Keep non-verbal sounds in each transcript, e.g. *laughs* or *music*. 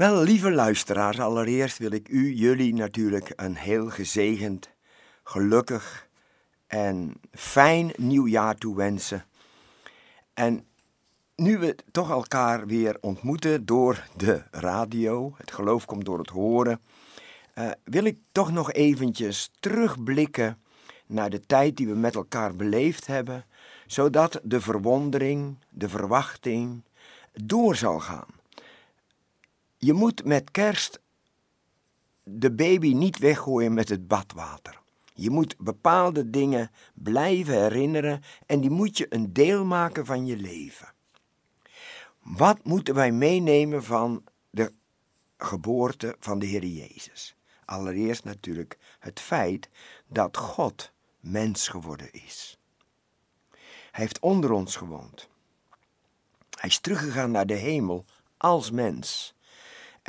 Wel, lieve luisteraars, allereerst wil ik u, jullie natuurlijk een heel gezegend, gelukkig en fijn nieuwjaar toewensen. En nu we toch elkaar weer ontmoeten door de radio, het geloof komt door het horen, uh, wil ik toch nog eventjes terugblikken naar de tijd die we met elkaar beleefd hebben, zodat de verwondering, de verwachting door zal gaan. Je moet met kerst de baby niet weggooien met het badwater. Je moet bepaalde dingen blijven herinneren en die moet je een deel maken van je leven. Wat moeten wij meenemen van de geboorte van de Heer Jezus? Allereerst natuurlijk het feit dat God mens geworden is. Hij heeft onder ons gewoond. Hij is teruggegaan naar de hemel als mens.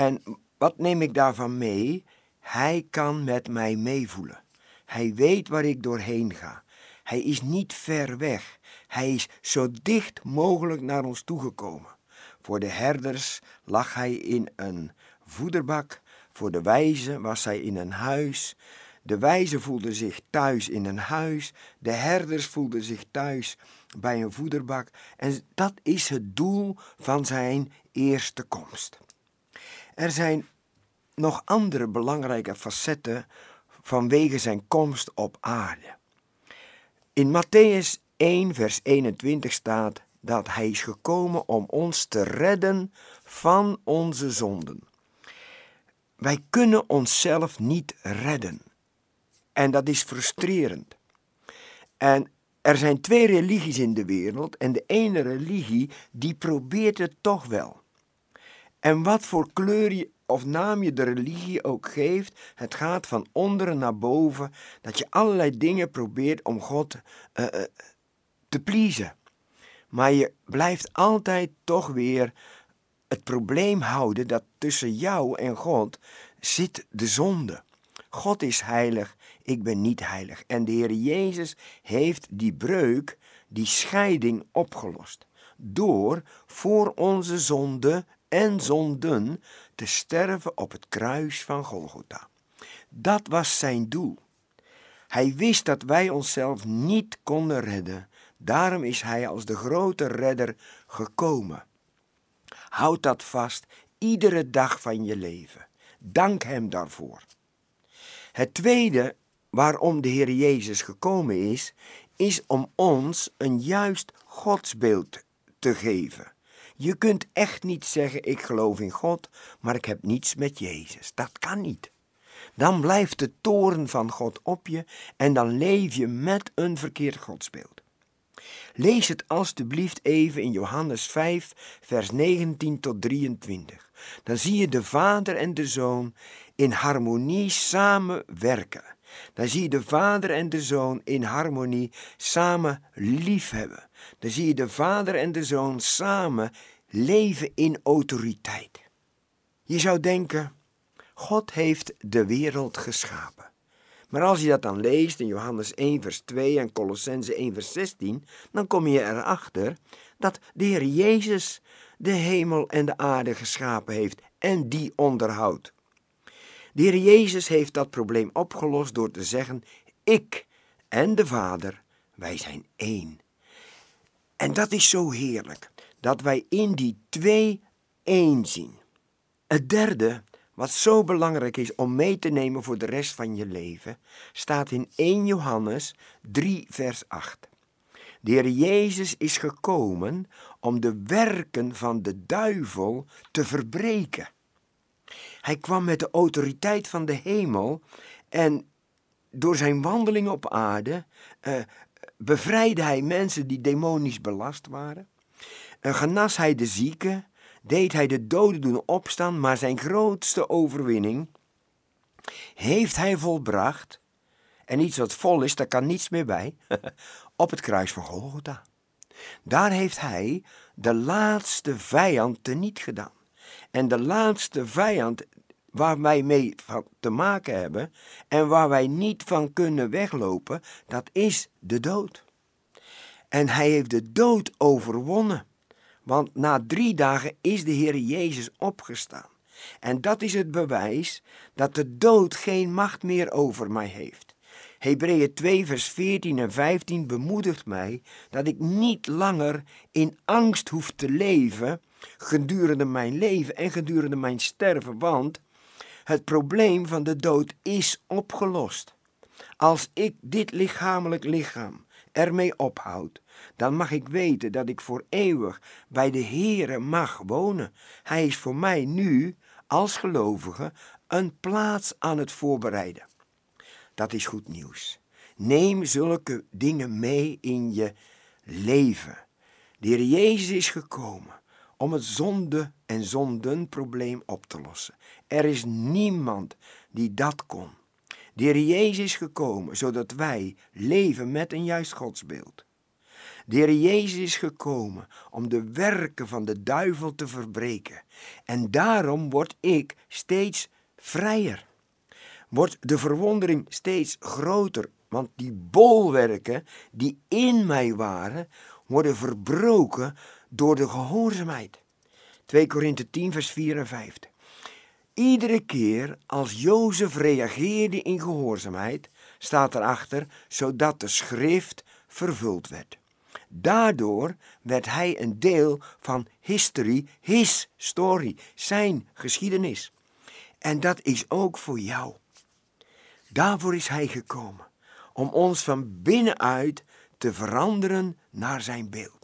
En wat neem ik daarvan mee? Hij kan met mij meevoelen. Hij weet waar ik doorheen ga. Hij is niet ver weg. Hij is zo dicht mogelijk naar ons toegekomen. Voor de herders lag hij in een voederbak. Voor de wijzen was hij in een huis. De wijzen voelden zich thuis in een huis. De herders voelden zich thuis bij een voederbak. En dat is het doel van zijn eerste komst. Er zijn nog andere belangrijke facetten vanwege zijn komst op aarde. In Matthäus 1, vers 21 staat dat hij is gekomen om ons te redden van onze zonden. Wij kunnen onszelf niet redden. En dat is frustrerend. En er zijn twee religies in de wereld en de ene religie die probeert het toch wel. En wat voor kleur je of naam je de religie ook geeft, het gaat van onderen naar boven, dat je allerlei dingen probeert om God uh, te pleasen. Maar je blijft altijd toch weer het probleem houden dat tussen jou en God zit de zonde. God is heilig, ik ben niet heilig. En de Heer Jezus heeft die breuk, die scheiding opgelost. Door voor onze zonde en zonden te sterven op het kruis van Golgotha. Dat was zijn doel. Hij wist dat wij onszelf niet konden redden. Daarom is hij als de grote redder gekomen. Houd dat vast iedere dag van je leven. Dank hem daarvoor. Het tweede waarom de Heer Jezus gekomen is, is om ons een juist godsbeeld te geven. Je kunt echt niet zeggen: Ik geloof in God, maar ik heb niets met Jezus. Dat kan niet. Dan blijft de toren van God op je en dan leef je met een verkeerd godsbeeld. Lees het alstublieft even in Johannes 5, vers 19 tot 23. Dan zie je de Vader en de Zoon in harmonie samen werken. Dan zie je de Vader en de Zoon in harmonie samen liefhebben. Dan zie je de Vader en de Zoon samen leven in autoriteit. Je zou denken, God heeft de wereld geschapen. Maar als je dat dan leest in Johannes 1 vers 2 en Colossense 1 vers 16, dan kom je erachter dat de Heer Jezus de hemel en de aarde geschapen heeft en die onderhoudt. De Heer Jezus heeft dat probleem opgelost door te zeggen: Ik en de Vader, wij zijn één. En dat is zo heerlijk, dat wij in die twee één zien. Het derde, wat zo belangrijk is om mee te nemen voor de rest van je leven, staat in 1 Johannes 3, vers 8. De Jezus is gekomen om de werken van de duivel te verbreken. Hij kwam met de autoriteit van de hemel en door zijn wandeling op aarde uh, bevrijdde hij mensen die demonisch belast waren. Uh, genas hij de zieken, deed hij de doden doen opstaan, maar zijn grootste overwinning heeft hij volbracht. En iets wat vol is, daar kan niets meer bij, *laughs* op het kruis van Golgotha. Daar heeft hij de laatste vijand teniet gedaan. En de laatste vijand waar wij mee te maken hebben en waar wij niet van kunnen weglopen, dat is de dood. En hij heeft de dood overwonnen. Want na drie dagen is de Heer Jezus opgestaan. En dat is het bewijs dat de dood geen macht meer over mij heeft. Hebreeën 2, vers 14 en 15 bemoedigt mij dat ik niet langer in angst hoef te leven gedurende mijn leven en gedurende mijn sterven, want het probleem van de dood is opgelost. Als ik dit lichamelijk lichaam ermee ophoud, dan mag ik weten dat ik voor eeuwig bij de Heere mag wonen. Hij is voor mij nu, als gelovige, een plaats aan het voorbereiden. Dat is goed nieuws. Neem zulke dingen mee in je leven. De Heer Jezus is gekomen om het zonde- en zondenprobleem op te lossen. Er is niemand die dat kon. De Heer Jezus is gekomen zodat wij leven met een juist godsbeeld. De Heer Jezus is gekomen om de werken van de duivel te verbreken. En daarom word ik steeds vrijer. Wordt de verwondering steeds groter, want die bolwerken die in mij waren, worden verbroken door de gehoorzaamheid. 2 Korinthe 10, vers 4 en 5. Iedere keer als Jozef reageerde in gehoorzaamheid, staat erachter, zodat de schrift vervuld werd. Daardoor werd hij een deel van history, his story, zijn geschiedenis. En dat is ook voor jou. Daarvoor is hij gekomen, om ons van binnenuit te veranderen naar zijn beeld.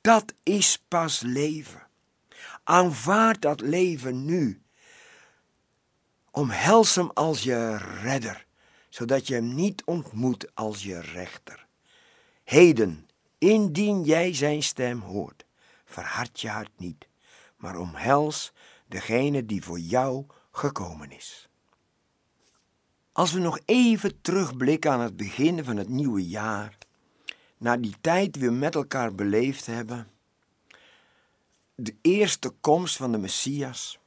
Dat is pas leven. Aanvaard dat leven nu. Omhels hem als je redder, zodat je hem niet ontmoet als je rechter. Heden, indien jij zijn stem hoort, verhard je hart niet, maar omhels degene die voor jou gekomen is. Als we nog even terugblikken aan het begin van het nieuwe jaar, naar die tijd die we met elkaar beleefd hebben, de eerste komst van de Messias,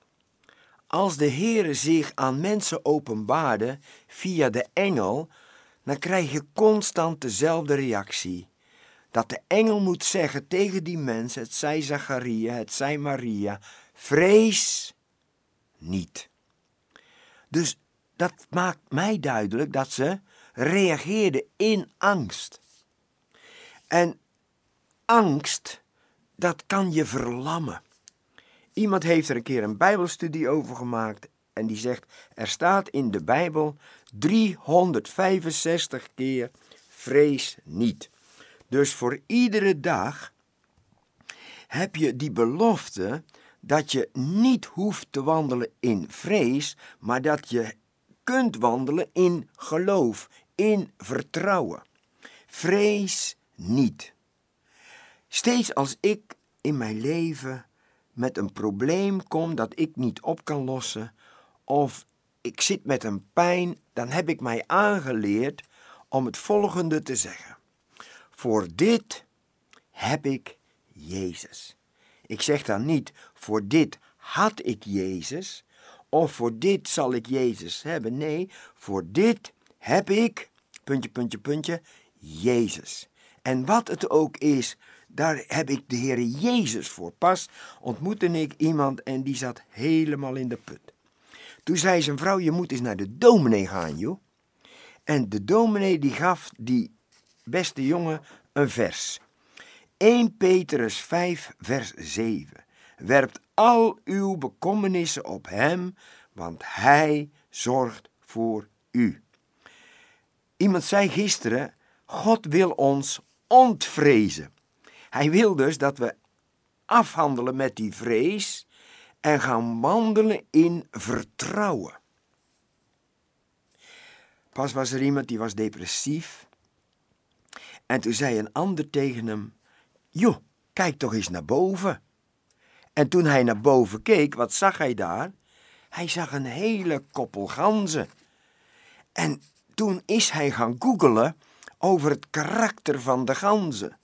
als de Heere zich aan mensen openbaarde via de engel, dan krijg je constant dezelfde reactie. Dat de engel moet zeggen tegen die mensen, het zij Zacharia, het zij Maria, vrees niet. Dus dat maakt mij duidelijk dat ze reageerden in angst. En angst, dat kan je verlammen. Iemand heeft er een keer een Bijbelstudie over gemaakt en die zegt: er staat in de Bijbel 365 keer vrees niet. Dus voor iedere dag heb je die belofte dat je niet hoeft te wandelen in vrees, maar dat je kunt wandelen in geloof, in vertrouwen. Vrees niet. Steeds als ik in mijn leven met een probleem kom dat ik niet op kan lossen, of ik zit met een pijn, dan heb ik mij aangeleerd om het volgende te zeggen. Voor dit heb ik Jezus. Ik zeg dan niet, voor dit had ik Jezus, of voor dit zal ik Jezus hebben. Nee, voor dit heb ik, puntje, puntje, puntje, Jezus. En wat het ook is, daar heb ik de Heer Jezus voor. Pas ontmoette ik iemand en die zat helemaal in de put. Toen zei zijn vrouw, je moet eens naar de dominee gaan, joh. En de dominee die gaf die beste jongen een vers. 1 Petrus 5, vers 7. Werpt al uw bekommernissen op hem, want hij zorgt voor u. Iemand zei gisteren, God wil ons ontvrezen. Hij wil dus dat we afhandelen met die vrees en gaan wandelen in vertrouwen. Pas was er iemand die was depressief. En toen zei een ander tegen hem: Joh, kijk toch eens naar boven. En toen hij naar boven keek, wat zag hij daar? Hij zag een hele koppel ganzen. En toen is hij gaan googelen over het karakter van de ganzen.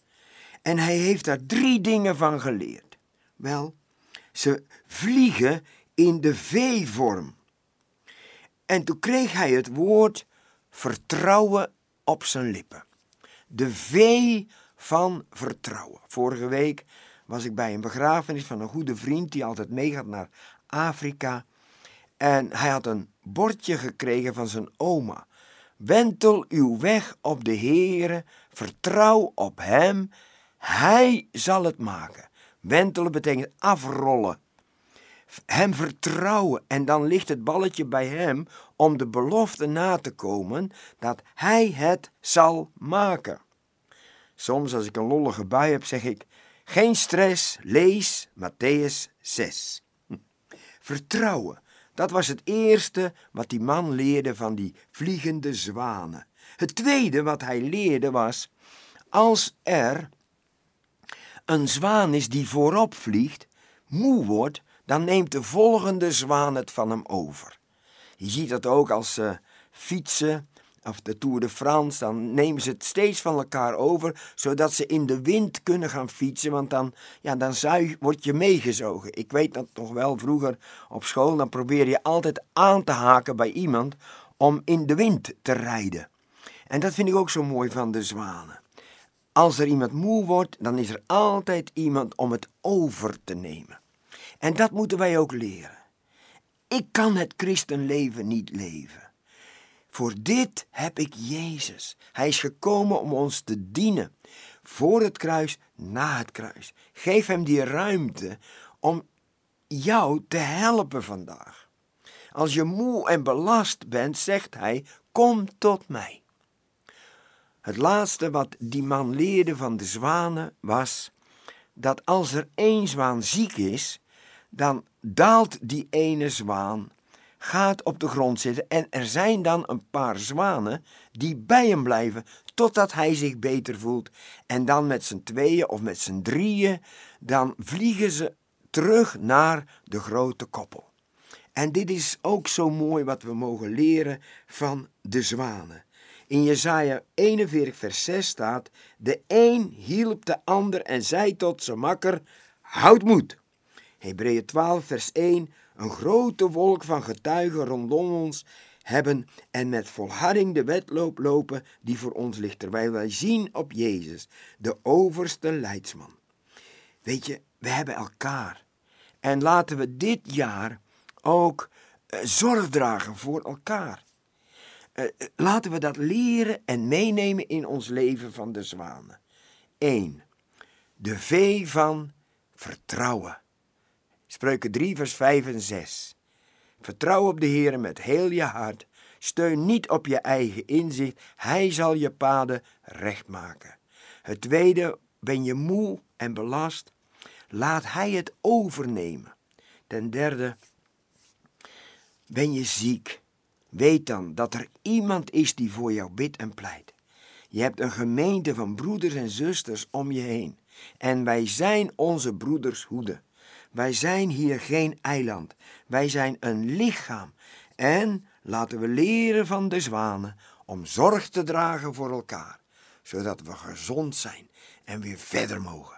En hij heeft daar drie dingen van geleerd. Wel, ze vliegen in de V-vorm. En toen kreeg hij het woord vertrouwen op zijn lippen. De V van vertrouwen. Vorige week was ik bij een begrafenis van een goede vriend die altijd meegaat naar Afrika. En hij had een bordje gekregen van zijn oma. Wentel uw weg op de Heere, vertrouw op Hem, Hij zal het maken. Wentelen betekent afrollen. Hem vertrouwen en dan ligt het balletje bij Hem om de belofte na te komen dat Hij het zal maken. Soms als ik een lollige bui heb, zeg ik: geen stress, lees Matthäus 6. Vertrouwen, dat was het eerste wat die man leerde van die vliegende zwanen. Het tweede wat hij leerde was: als er een zwaan is die voorop vliegt, moe wordt, dan neemt de volgende zwaan het van hem over. Je ziet dat ook als ze fietsen of de Tour de France, dan nemen ze het steeds van elkaar over, zodat ze in de wind kunnen gaan fietsen, want dan, ja, dan zuig, word je meegezogen. Ik weet dat nog wel vroeger op school, dan probeer je altijd aan te haken bij iemand om in de wind te rijden. En dat vind ik ook zo mooi van de zwanen. Als er iemand moe wordt, dan is er altijd iemand om het over te nemen. En dat moeten wij ook leren. Ik kan het christenleven niet leven. Voor dit heb ik Jezus. Hij is gekomen om ons te dienen. Voor het kruis, na het kruis. Geef hem die ruimte om jou te helpen vandaag. Als je moe en belast bent, zegt hij: Kom tot mij. Het laatste wat die man leerde van de zwanen was dat als er één zwaan ziek is, dan daalt die ene zwaan gaat op de grond zitten en er zijn dan een paar zwanen die bij hem blijven totdat hij zich beter voelt. En dan met z'n tweeën of met z'n drieën, dan vliegen ze terug naar de grote koppel. En dit is ook zo mooi wat we mogen leren van de zwanen. In Jesaja 41 vers 6 staat, de een hielp de ander en zei tot zijn makker, houd moed. Hebreeën 12 vers 1, een grote wolk van getuigen rondom ons hebben en met volharding de wedloop lopen die voor ons ligt, terwijl wij zien op Jezus, de overste leidsman. Weet je, we hebben elkaar. En laten we dit jaar ook uh, zorg dragen voor elkaar. Uh, laten we dat leren en meenemen in ons leven van de zwanen. 1. De V van vertrouwen. Spreuken 3, vers 5 en 6. Vertrouw op de Heer met heel je hart. Steun niet op je eigen inzicht. Hij zal je paden recht maken. Het tweede, ben je moe en belast? Laat Hij het overnemen. Ten derde, ben je ziek? Weet dan dat er iemand is die voor jou bidt en pleit. Je hebt een gemeente van broeders en zusters om je heen. En wij zijn onze broeders hoede. Wij zijn hier geen eiland. Wij zijn een lichaam. En laten we leren van de zwanen om zorg te dragen voor elkaar, zodat we gezond zijn en weer verder mogen.